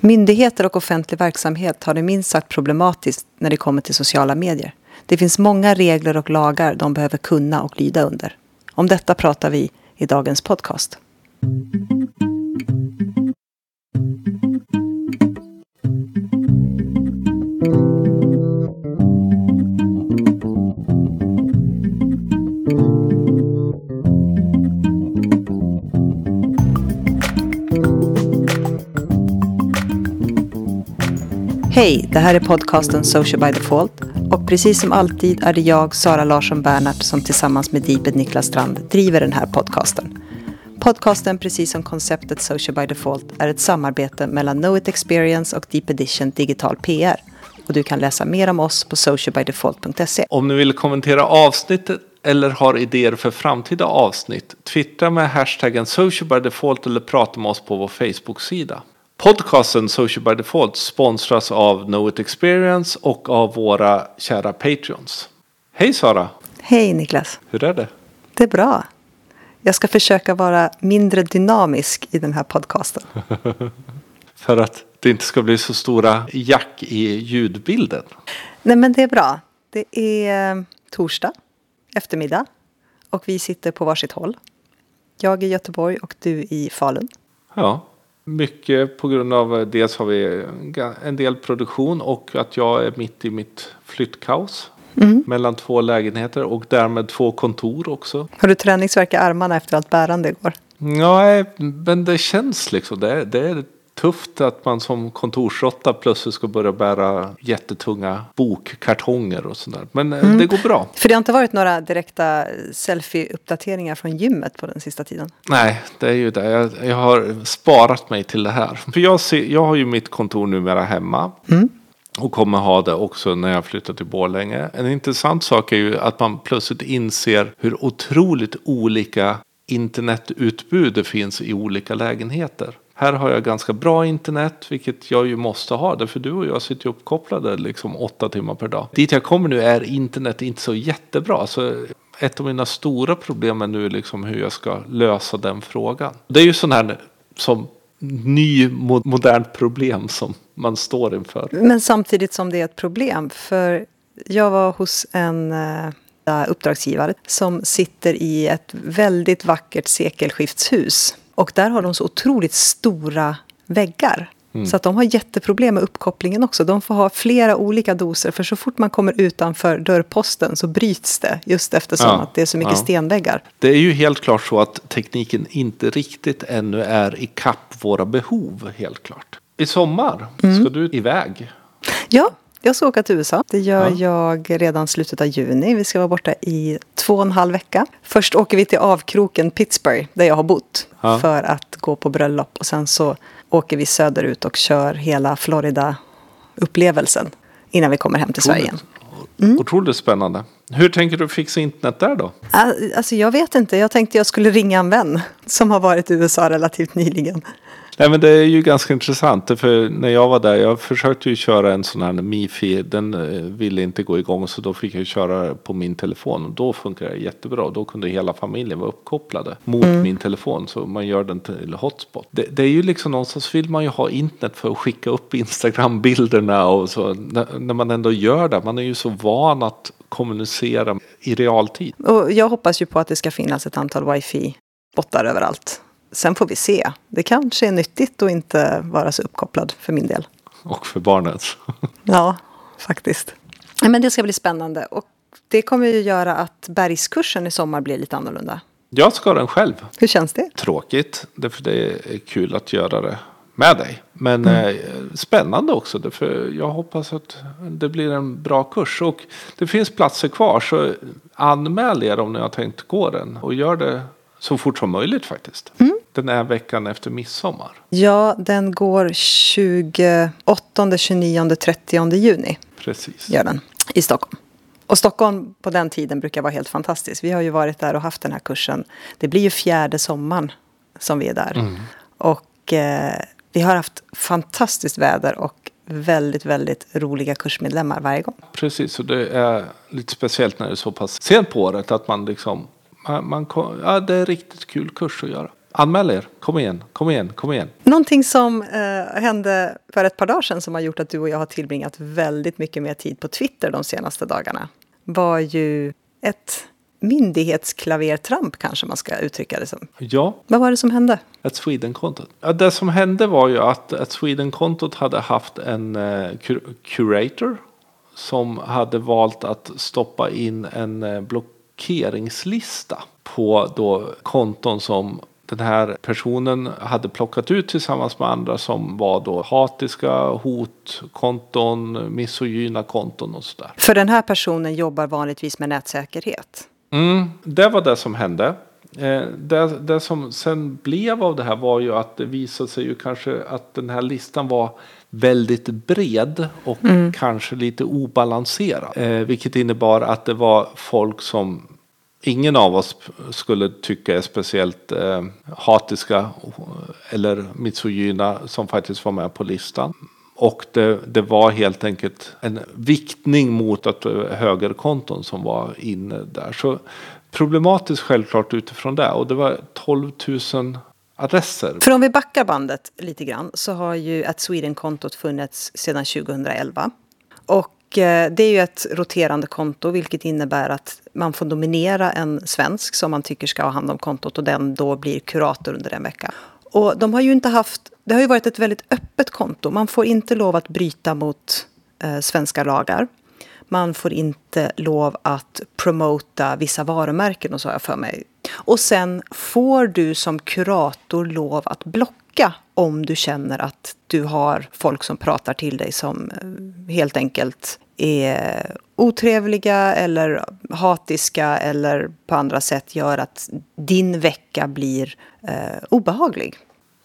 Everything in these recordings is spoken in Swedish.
Myndigheter och offentlig verksamhet har det minst sagt problematiskt när det kommer till sociala medier. Det finns många regler och lagar de behöver kunna och lyda under. Om detta pratar vi i dagens podcast. Hej, det här är podcasten Social by Default och precis som alltid är det jag, Sara Larsson Bernhardt, som tillsammans med Deeped Niklas Strand driver den här podcasten. Podcasten, precis som konceptet Social by Default, är ett samarbete mellan Know It Experience och Deep Edition Digital PR. Och du kan läsa mer om oss på socialbydefault.se. Om ni vill kommentera avsnittet eller har idéer för framtida avsnitt, twittra med hashtaggen socialbydefault eller prata med oss på vår Facebook-sida. Podcasten Social by Default sponsras av Know It Experience och av våra kära Patreons. Hej Sara! Hej Niklas! Hur är det? Det är bra. Jag ska försöka vara mindre dynamisk i den här podcasten. För att det inte ska bli så stora jack i ljudbilden. Nej men det är bra. Det är eh, torsdag eftermiddag och vi sitter på varsitt håll. Jag i Göteborg och du i Falun. Ja, mycket på grund av eh, dels har vi en del produktion och att jag är mitt i mitt flyttkaos. Mm. Mellan två lägenheter och därmed två kontor också. Har du träningsvärk i armarna efter allt bärande igår? Nej, men det känns liksom. Det, det är tufft att man som kontorsråtta plötsligt ska börja bära jättetunga bokkartonger och sådär. Men eh, mm. det går bra. För det har inte varit några direkta selfie-uppdateringar från gymmet på den sista tiden? Nej, det är ju det. Jag, jag har sparat mig till det här. För jag, ser, jag har ju mitt kontor numera hemma. Mm. Och kommer ha det också när jag flyttar till Borlänge. En intressant sak är ju att man plötsligt inser hur otroligt olika internetutbud det finns i olika lägenheter. Här har jag ganska bra internet, vilket jag ju måste ha. Därför du och jag sitter ju uppkopplade liksom åtta timmar per dag. Dit jag kommer nu är internet inte så jättebra. Så ett av mina stora problem är nu liksom hur jag ska lösa den frågan. Det är ju sån här som ny modernt problem som man står inför. Men samtidigt som det är ett problem. För jag var hos en eh, uppdragsgivare som sitter i ett väldigt vackert sekelskiftshus och där har de så otroligt stora väggar. Mm. Så att de har jätteproblem med uppkopplingen också. De får ha flera olika doser. För så fort man kommer utanför dörrposten så bryts det. Just eftersom ja, att det är så mycket ja. stenväggar. Det är ju helt klart så att tekniken inte riktigt ännu är i kapp våra behov. Helt klart. I sommar mm. ska du iväg. Ja, jag ska åka till USA. Det gör ja. jag redan slutet av juni. Vi ska vara borta i två och en halv vecka. Först åker vi till avkroken Pittsburgh, där jag har bott, ja. för att gå på bröllop. Och sen så åker vi söderut och kör hela Florida-upplevelsen innan vi kommer hem till Sverige igen. Mm. Otroligt spännande. Hur tänker du fixa internet där då? Alltså jag vet inte. Jag tänkte jag skulle ringa en vän som har varit i USA relativt nyligen. Nej men det är ju ganska intressant. För när jag var där, jag försökte ju köra en sån här Mifi. Den eh, ville inte gå igång så då fick jag köra på min telefon. Och då funkar det jättebra. Då kunde hela familjen vara uppkopplade mot mm. min telefon. Så man gör den till hotspot. Det, det, är ju liksom någonstans vill man ju ha internet för att skicka upp Instagram-bilderna och så. När, när man ändå gör det. Man är ju så van att kommunicera i realtid. Och jag hoppas ju på att det ska finnas ett antal wifi-bottar överallt sen får vi se. Det kanske är nyttigt att inte vara så uppkopplad för min del. Och för barnet. ja, faktiskt. Men det ska bli spännande. Och det kommer ju göra att bergskursen i sommar blir lite annorlunda. Jag ska den själv. Hur känns det? Tråkigt, därför det är kul att göra det med dig. Men mm. eh, spännande också, därför jag hoppas att det blir en bra kurs. Och det finns platser kvar, så anmäl er om ni har tänkt gå den. Och gör det så fort som möjligt faktiskt. Mm. Den är veckan efter midsommar. Ja, den går 28, 29, 30 juni. Precis. Gör den, i Stockholm. Och Stockholm på den tiden brukar vara helt fantastiskt. Vi har ju varit där och haft den här kursen. Det blir ju fjärde sommaren som vi är där. Mm. Och eh, vi har haft fantastisst väder och väldigt, väldigt roliga kursmedlemmar varje gång. Precis, och det är lite speciellt när det är så pass sent på året att man liksom man, man, ja, det är riktigt kul kurs att göra. Anmäl er, kom igen, kom igen, kom igen. Någonting som eh, hände för ett par dagar sedan som har gjort att du och jag har tillbringat väldigt mycket mer tid på Twitter de senaste dagarna var ju ett myndighetsklavertramp kanske man ska uttrycka det som. Ja. Vad var det som hände? Ett Sweden-kontot. Ja, det som hände var ju att ett Sweden-kontot hade haft en eh, curator som hade valt att stoppa in en eh, blockeringslista på då konton som den här personen hade plockat ut tillsammans med andra som var då hatiska hotkonton, misogyna konton och sådär. För den här personen jobbar vanligtvis med nätsäkerhet. Mm, det var det som hände. Eh, det, det som sen blev av det här var ju att det visade sig ju kanske att den här listan var väldigt bred och mm. kanske lite obalanserad. Eh, vilket innebar att det var folk som ingen av oss skulle tycka är speciellt eh, hatiska eller misogyna som faktiskt var med på listan. Och det, det, var helt enkelt en viktning mot att eh, högerkonton som var inne där. Så problematiskt självklart utifrån det. Och det var 12 000 adresser. För om vi backar bandet lite grann så har ju att Sweden-kontot funnits sedan 2011. Och Eh, det är ju ett roterande konto vilket innebär att man får nominera en svensk som man tycker ska ha hand om kontot och den då blir kurator under en vecka. Och de har ju inte haft, det har ju varit ett väldigt öppet konto. Man får inte lov att bryta mot eh, svenska lagar. Man får inte lov att promota vissa varumärken och så har jag för mig. Och sen får du som kurator lov att blocka om du känner att du har folk som pratar till dig som eh, helt enkelt är otrevliga eller hatiska eller på andra sätt gör att din vecka blir eh, obehaglig.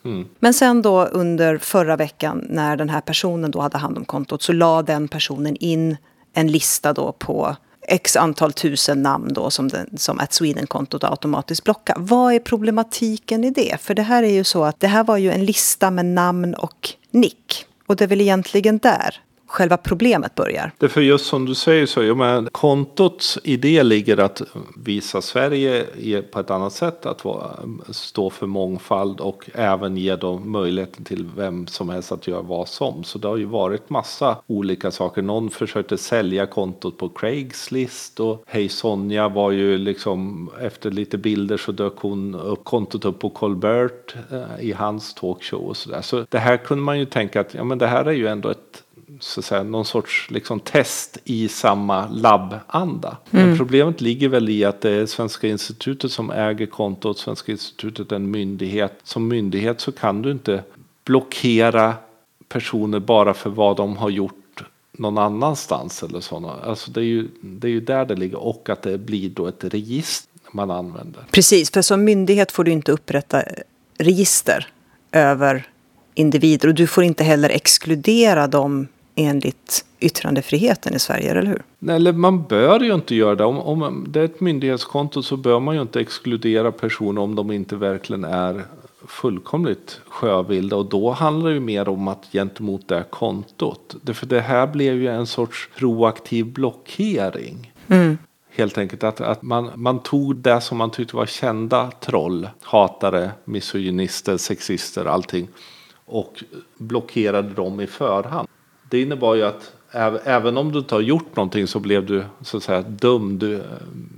Mm. Men sen då under förra veckan när den här personen då hade hand om kontot så la den personen in en lista då på x antal tusen namn då som, den, som att Sweden-kontot automatiskt blockar. Vad är problematiken i det? För det här är ju så att det här var ju en lista med namn och nick. Och det är väl egentligen där själva problemet börjar. Det för just som du säger så, ja, men kontots idé ligger att visa Sverige på ett annat sätt, att stå för mångfald och även ge dem möjligheten till vem som helst att göra vad som. Så det har ju varit massa olika saker. Någon försökte sälja kontot på Craigslist och Hej Sonja var ju liksom efter lite bilder så dök hon upp kontot upp på Colbert eh, i hans talkshow och sådär. Så det här kunde man ju tänka att ja, men det här är ju ändå ett så att säga, någon sorts liksom, test i samma labbanda. Mm. Men problemet ligger väl i att det är Svenska institutet som äger kontot. Svenska institutet är en myndighet. Som myndighet så kan du inte blockera personer bara för vad de har gjort någon annanstans eller sådana. Alltså det är ju, det är ju där det ligger och att det blir då ett register man använder. Precis, för som myndighet får du inte upprätta register över individer och du får inte heller exkludera dem enligt yttrandefriheten i Sverige, eller hur? Nej, eller man bör ju inte göra det. Om, om det är ett myndighetskonto så bör man ju inte exkludera personer om de inte verkligen är fullkomligt sjövilda. Och då handlar det ju mer om att gentemot det kontot. För det här blev ju en sorts proaktiv blockering. Mm. Helt enkelt att, att man, man tog det som man tyckte var kända troll, hatare, misogynister, sexister, allting. Och blockerade dem i förhand det innebar ju att även om du inte har gjort någonting så blev du så att säga dömd eh,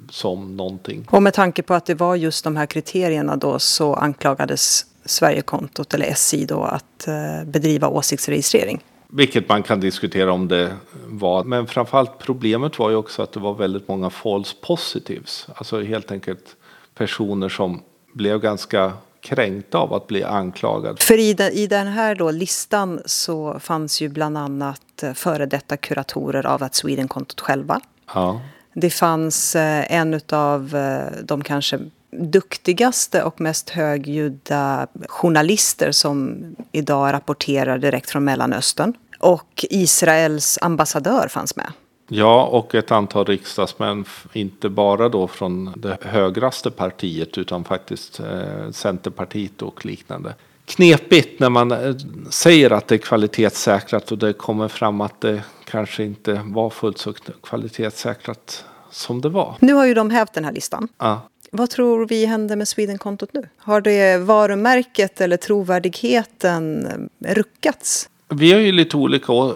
som någonting. Och med tanke på att det var just de här kriterierna då så anklagades Sverigekontot eller SI då att eh, bedriva åsiktsregistrering. Vilket man kan diskutera om det var. Men framförallt problemet var ju också att det var väldigt många false positives. Alltså helt enkelt personer som blev ganska kränkt av att bli anklagad. För i, den, i den här då listan så fanns ju bland annat eh, före detta kuratorer av att Sweden-kontot själva. Ja. Det fanns eh, en av eh, de kanske duktigaste och mest högljudda journalister som idag rapporterar direkt från Mellanöstern. Och Israels ambassadör fanns med. Ja, och ett antal riksdagsmän, inte bara då från det högraste partiet utan faktiskt eh, Centerpartiet och liknande. Knepigt när man eh, säger att det är kvalitetssäkrat och det kommer fram att det kanske inte var fullt så kvalitetssäkrat som det var. Nu har ju de hävt den här listan. Ja. Vad tror vi händer med Sweden-kontot nu? Har det varumärket eller trovärdigheten ruckats? Vi har ju lite olika uh,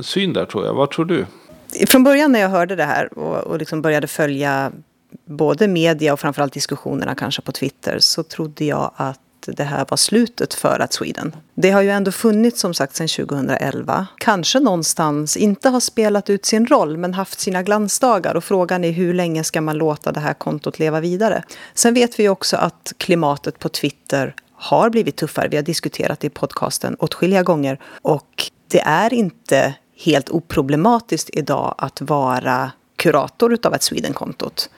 syn där tror jag. Vad tror du? Från början när jag hörde det här och, och liksom började följa både media och framförallt diskussionerna kanske på Twitter så trodde jag att det här var slutet för att Sweden. Det har ju ändå funnits som sagt sedan 2011. Kanske någonstans inte har spelat ut sin roll men haft sina glansdagar och frågan är hur länge ska man låta det här kontot leva vidare. Sen vet vi också att klimatet på Twitter har blivit tuffare. Vi har diskuterat det i podcasten åtskilliga gånger och det är inte helt oproblematiskt idag att vara kurator utav ett Sweden-kontot.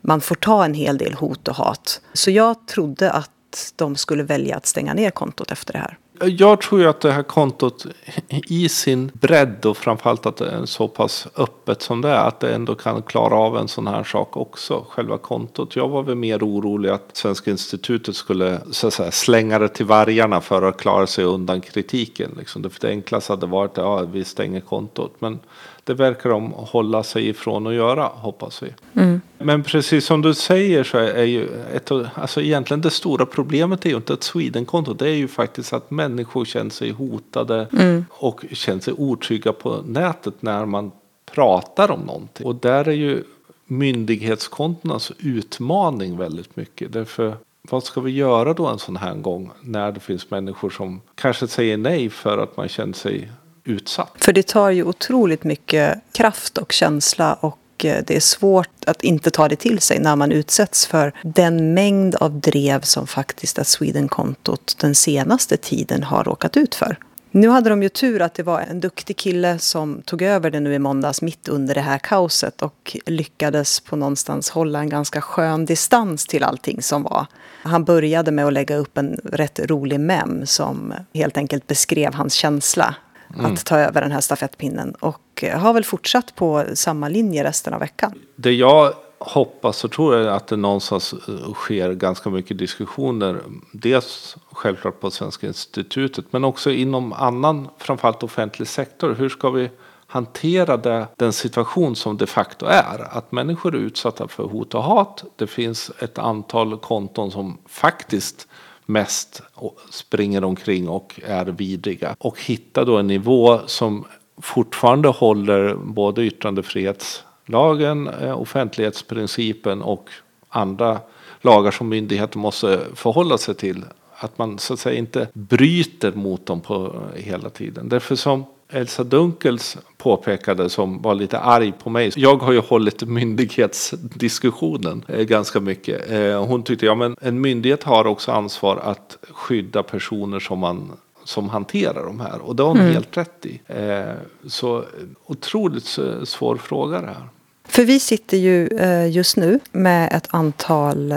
Man får ta en hel del hot och hat. Så jag trodde att de skulle välja att stänga ner kontot efter det här. Jag tror ju att det här kontot i sin bredd och framförallt att det är så pass öppet som det är. Att det ändå kan klara av en sån här sak också. Själva kontot. Jag var väl mer orolig att Svenska institutet skulle så att säga, slänga det till vargarna för att klara sig undan kritiken. Liksom. Det enklaste hade varit att ja, vi stänger kontot. Men det verkar de hålla sig ifrån att göra, hoppas vi. Mm. Men precis som du säger så är ju ett, alltså egentligen det stora problemet är ju inte ett Sweden-konto. Det är ju faktiskt att människor känner sig hotade mm. och känner sig otrygga på nätet när man pratar om någonting. Och där är ju myndighetskontornas utmaning väldigt mycket. Därför vad ska vi göra då en sån här gång när det finns människor som kanske säger nej för att man känner sig utsatt. För det tar ju otroligt mycket kraft och känsla och Eh, det är svårt att inte ta det till sig när man utsätts för den mängd av drev som faktiskt att Sweden-kontot den senaste tiden har råkat ut för. Nu hade de ju tur att det var en duktig kille som tog över det nu i måndags mitt under det här kaoset och lyckades på någonstans hålla en ganska skön distans till allting som var. Han började med att lägga upp en rätt rolig mem som helt enkelt beskrev hans känsla mm. att ta över den här stafettpinnen. Och har väl fortsatt på samma linje resten av veckan. Det jag hoppas och tror är att det någonstans eh, sker ganska mycket diskussioner. Dels självklart på Svenska institutet men också inom annan, framförallt offentlig sektor. Hur ska vi hantera det, den situation som de facto är. Att människor är utsatta för hot och hat. Det finns ett antal konton som faktiskt mest springer omkring och är vidriga. Och hitta då en nivå som fortfarande håller både yttrandefrihetslagen, eh, offentlighetsprincipen och andra lagar som myndigheter måste förhålla sig till. Att man så att säga inte bryter mot dem på hela tiden. Därför som Elsa Dunkels påpekade som var lite arg på mig. Jag har ju hållit myndighetsdiskussionen eh, ganska mycket. Eh, hon tyckte ja men en myndighet har också ansvar att skydda personer som man som hanterar de här. Och det har hon mm. helt rätt i. Eh, så otroligt svår fråga det här. För vi sitter ju just nu med ett antal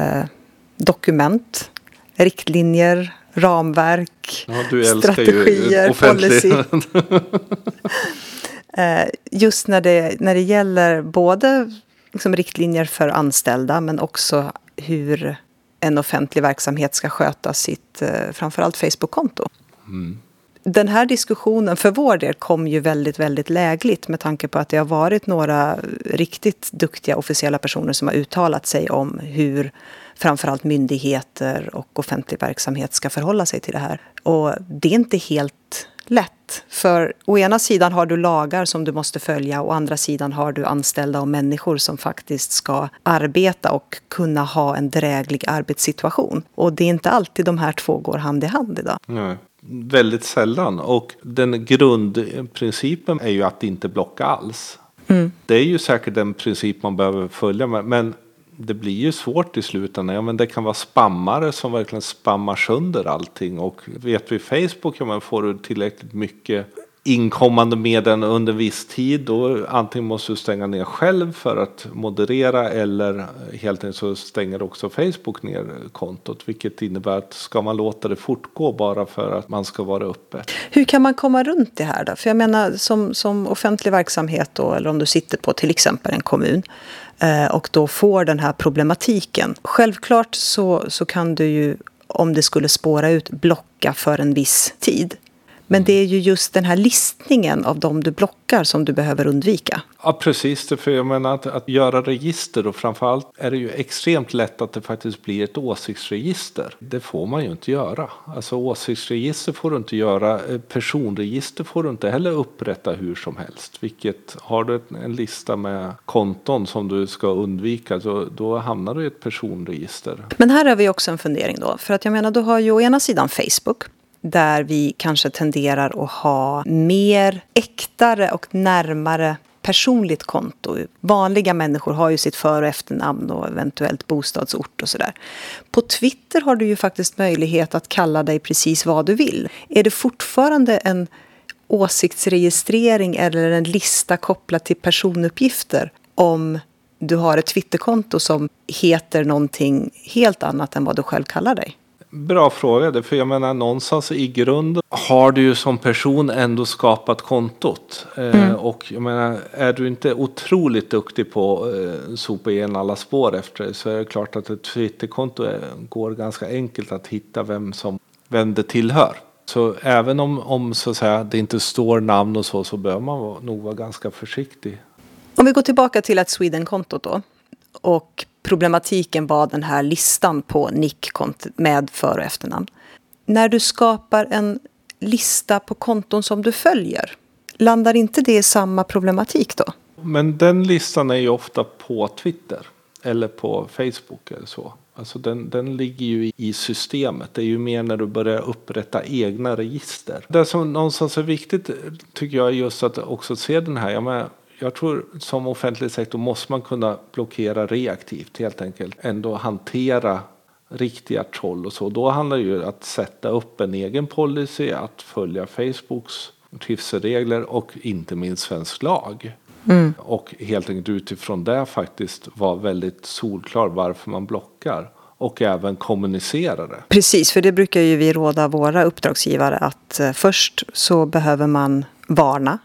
dokument, riktlinjer, ramverk, ja, strategier, policy. Eh, just när det, när det gäller både liksom riktlinjer för anställda men också hur en offentlig verksamhet ska sköta sitt eh, framförallt Facebook-konto. Mm. Den här diskussionen för vår del kom ju väldigt, väldigt lägligt med tanke på att det har varit några riktigt duktiga officiella personer som har uttalat sig om hur framförallt myndigheter och offentlig verksamhet ska förhålla sig till det här. Och det är inte helt lätt. För å ena sidan har du lagar som du måste följa och å andra sidan har du anställda och människor som faktiskt ska arbeta och kunna ha en dräglig arbetssituation. Och det är inte alltid de här två går hand i hand idag. Nej. Väldigt sällan. Och den grundprincipen är ju att inte blocka alls. Mm. Det är ju säkert den princip man behöver följa. Men det blir ju svårt i slutändan. Ja, men det kan vara spammare som verkligen spammar sönder allting. Och vet vi Facebook, ja, men får du tillräckligt mycket inkommande meddelanden under viss tid. Då antingen måste du stänga ner själv för att moderera eller helt enkelt så stänger också Facebook ner kontot. Vilket innebär att ska man låta det fortgå bara för att man ska vara uppe. Hur kan man komma runt det här då? För jag menar som, som offentlig verksamhet då, eller om du sitter på till exempel en kommun eh, och då får den här problematiken. Självklart så, så kan du ju, om det skulle spåra ut, blocka för en viss tid. Men det är ju just den här listningen av de du blockar som du behöver undvika. Ja, precis. För jag menar att, att göra register och framförallt är det ju extremt lätt att det faktiskt blir ett åsiktsregister. Det får man ju inte göra. Alltså åsiktsregister får du inte göra. Eh, personregister får du inte heller upprätta hur som helst. Vilket har du en lista med konton som du ska undvika så då hamnar du i ett personregister. Men här har vi också en fundering då. För att jag menar, du har ju å ena sidan Facebook där vi kanske tenderar att ha mer äktare och närmare personligt konto. Vanliga människor har ju sitt för och efternamn och eventuellt bostadsort och sådär. På Twitter har du ju faktiskt möjlighet att kalla dig precis vad du vill. Är det fortfarande en åsiktsregistrering eller en lista kopplad till personuppgifter om du har ett Twitterkonto som heter någonting helt annat än vad du själv kallar dig? Bra fråga. För jag menar någonstans i grunden har du ju som person ändå skapat kontot. Eh, mm. och jag menar är du inte otroligt duktig på att eh, sopa igen alla spår efter dig så är det klart att ett Twitterkonto går ganska enkelt att hitta vem, som, vem det tillhör. Så även om, om så att säga, det inte står namn och så så bör man nog vara ganska försiktig. Om vi går tillbaka till ett Sweden-kontot då och problematiken var den här listan på nick med för och efternamn. När du skapar en lista på konton som du följer, landar inte det i samma problematik då? Men den listan är ju ofta på Twitter eller på Facebook eller så. Alltså den, den ligger ju i systemet. Det är ju mer när du börjar upprätta egna register. Det som någonstans är viktigt tycker jag är just att också se den här. Jag menar, jag tror som offentlig sektor måste man kunna blockera reaktivt helt enkelt. Ändå hantera riktiga troll och så. Då handlar det ju om att sätta upp en egen policy, att följa Facebooks trivselregler och inte minst svensk lag. Mm. Och helt enkelt utifrån det faktiskt vara väldigt solklar varför man blockar och även kommunicera det. Precis, för det brukar ju vi råda våra uppdragsgivare att eh, först så behöver man varna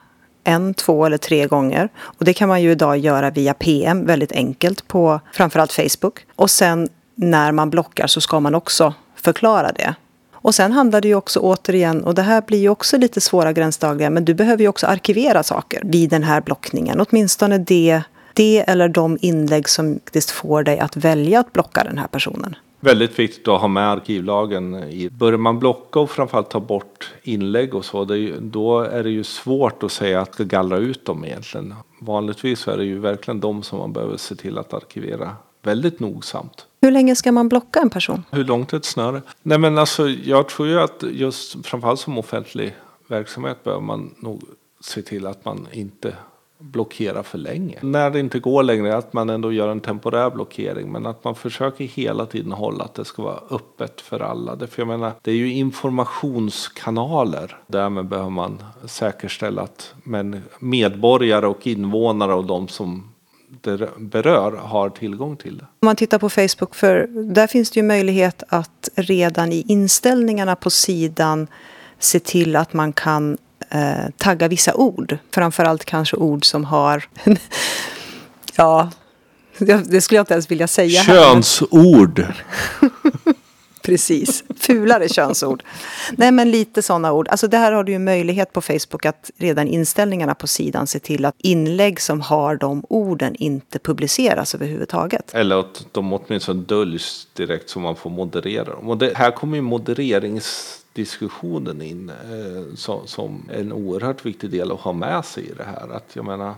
en, två eller tre gånger. Och det kan man ju idag göra via PM väldigt enkelt på framförallt Facebook. Och sen när man blockar så ska man också förklara det. Och sen handlar det ju också återigen, och det här blir ju också lite svåra gränsdagliga, men du behöver ju också arkivera saker vid den här blockningen. Åtminstone det, det eller de inlägg som faktiskt får dig att välja att blocka den här personen. Väldigt viktigt att ha med arkivlagen. I. Börjar man blocka och framförallt ta bort inlägg och så, ju, då är det ju svårt att säga att gallra ut dem egentligen. Vanligtvis är det ju verkligen de som man behöver se till att arkivera väldigt nogsamt. Hur länge ska man blocka en person? Hur långt är ett snöre? Nej men alltså jag tror ju att just framförallt som offentlig verksamhet behöver man nog se till att man inte blockera för länge. När det inte går längre att man ändå gör en temporär blockering men att man försöker hela tiden hålla att det ska vara öppet för alla. För jag menar, det är ju informationskanaler. Därmed behöver man säkerställa att medborgare och invånare och de som det berör har tillgång till det. Om man tittar på Facebook, för där finns det ju möjlighet att redan i inställningarna på sidan se till att man kan eh, tagga vissa ord. Framförallt kanske ord som har... ja, det skulle jag inte ens vilja säga. Könsord. Precis, fulare könsord. Nej men lite sådana ord. Alltså det här har du ju möjlighet på Facebook att redan inställningarna på sidan se till att inlägg som har de orden inte publiceras överhuvudtaget. Eller att de åtminstone döljs direkt så man får moderera dem. Och det, här kommer ju modererings diskussionen in eh, som, som en oerhört viktig del att ha med sig i det här. Att jag menar,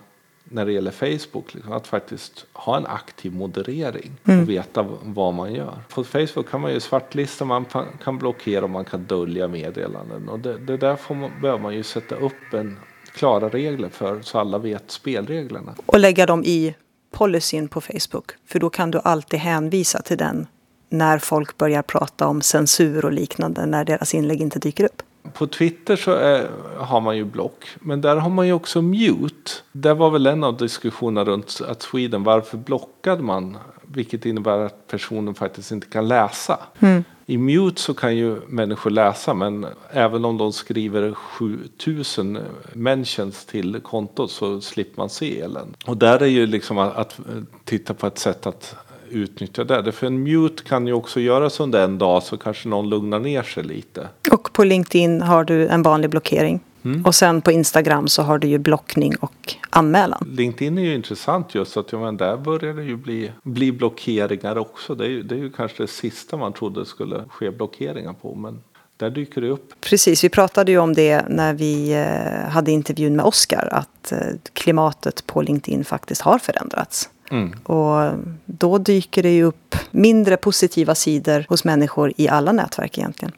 när det gäller Facebook, liksom, att faktiskt ha en aktiv moderering mm. och veta vad man gör. På Facebook kan man ju svartlista, man kan blockera och man kan dölja meddelanden. Och det, det där får man, behöver man ju sätta upp en klara regler för så alla vet spelreglerna. Och lägga dem i policyn på Facebook. För då kan du alltid hänvisa till den när folk börjar prata om censur och liknande när deras inlägg inte dyker upp. På Twitter så är, har man ju block. Men där har man ju också mute. Det var väl en av diskussionerna runt att Sweden. Varför blockade man? Vilket innebär att personen faktiskt inte kan läsa. Mm. I mute så kan ju människor läsa. Men även om de skriver 7000 mentions till kontot så slipper man se elen. Och där är ju liksom att, att titta på ett sätt att utnyttja det. För en mute kan ju också göras under en dag så kanske någon lugnar ner sig lite. Och på LinkedIn har du en vanlig blockering. Mm. Och sen på Instagram så har du ju blockning och anmälan. LinkedIn är ju intressant just att ja, men där börjar det ju bli, bli blockeringar också. Det är, ju, det är ju kanske det sista man trodde skulle ske blockeringar på. Men där dyker det upp. Precis, vi pratade ju om det när vi eh, hade intervjun med Oskar. Att eh, klimatet på LinkedIn faktiskt har förändrats. Mm. Och då dyker det ju upp mindre positiva sidor hos människor i alla nätverk egentligen.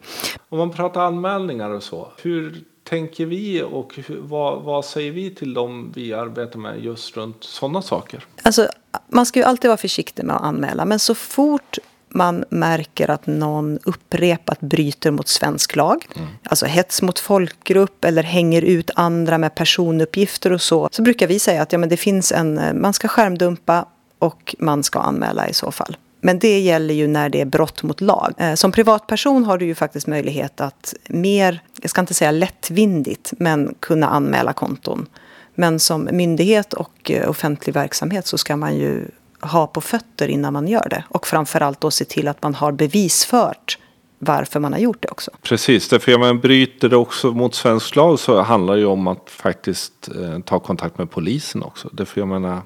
Om man pratar anmälningar och så. Hur tänker vi och vad, vad säger vi till dem vi arbetar med just runt sådana saker? Alltså, man ska ju alltid vara försiktig med att anmäla. Men så fort man märker att någon upprepat bryter mot svensk lag, mm. alltså hets mot folkgrupp eller hänger ut andra med personuppgifter och så, så brukar vi säga att ja, men det finns en, man ska skärmdumpa och man ska anmäla i så fall. Men det gäller ju när det är brott mot lag. Eh, som privatperson har du ju faktiskt möjlighet att mer, jag ska inte säga lättvindigt, men kunna anmäla konton. Men som myndighet och eh, offentlig verksamhet så ska man ju ha på fötter innan man gör det. Och framförallt då se till att man har bevisfört varför man har gjort det också. Precis, därför jag man bryter det också mot svensk lag så handlar det ju om att faktiskt eh, ta kontakt med polisen också. Därför jag menar,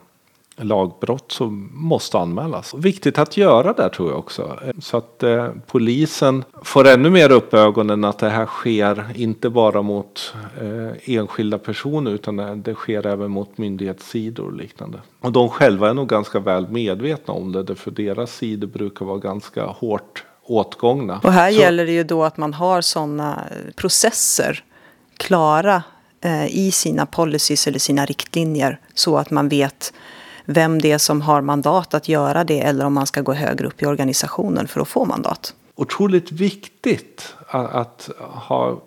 lagbrott som måste anmälas. Viktigt att göra det tror jag också. Så att eh, polisen får ännu mer upp ögonen att det här sker inte bara mot eh, enskilda personer utan det sker även mot myndighetssidor och liknande. Och de själva är nog ganska väl medvetna om det för deras sidor brukar vara ganska hårt åtgångna. Och här Så... gäller det ju då att man har sådana processer klara eh, i sina policies eller sina riktlinjer så att man vet vem det är som har mandat att göra det eller om man ska gå högre upp i organisationen för att få mandat. Otroligt viktigt att, ha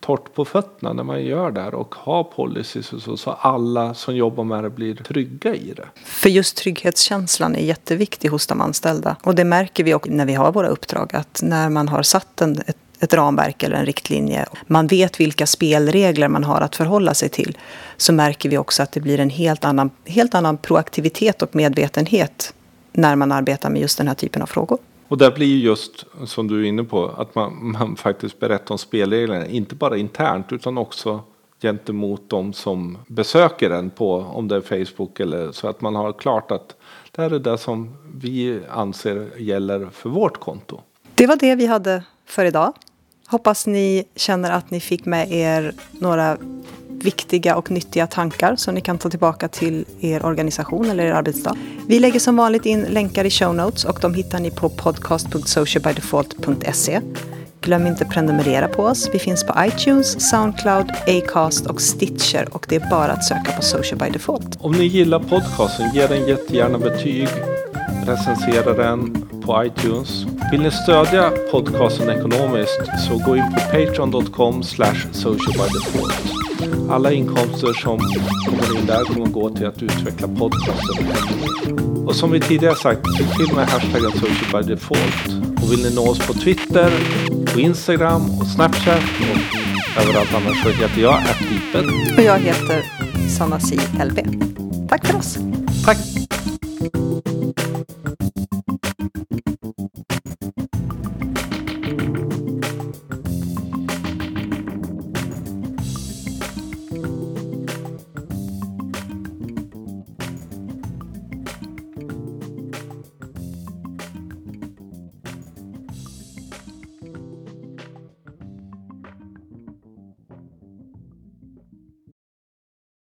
torrt på fötterna när man gör det här och ha policies och så, så alla som jobbar med det blir trygga i det. För just trygghetskänslan är jätteviktig hos de anställda. Och det märker vi också när vi har våra uppdrag att när man har satt en, ett ett ramverk eller en riktlinje. Man vet vilka spelregler man har att förhålla sig till. Så märker vi också att det blir en helt annan, helt annan proaktivitet och medvetenhet när man arbetar med just den här typen av frågor. Och där blir just, som du är inne på, att man, man faktiskt berättar om spelreglerna. Inte bara internt utan också gentemot de som besöker en på, om det är Facebook eller så att man har klart att det här är det som vi anser gäller för vårt konto. Det var det vi hade för idag. Hoppas ni känner att ni fick med er några viktiga och nyttiga tankar som ni kan ta tillbaka till er organisation eller er arbetsdag. Vi lägger som vanligt in länkar i show notes och de hittar ni på podcast.socialbydefault.se. Glöm inte prenumerera på oss. Vi finns på iTunes, Soundcloud, Acast och Stitcher och det är bara att söka på Social by Default. Om ni gillar podcasten, ge den jättegärna betyg. Recensera den på iTunes. Vill ni stödja podcasten ekonomiskt så gå in på patreon.com socialbydefault. Alla inkomster som kommer in där kommer gå till att utveckla podcasten. Och som vi tidigare sagt, tryck till med hashtaggen socialbydefault. Och vill ni nå oss på Twitter, på Instagram och Snapchat och överallt annars så heter jag Atlipen. Och jag heter Sanna C. LB. Tack för oss. Tack.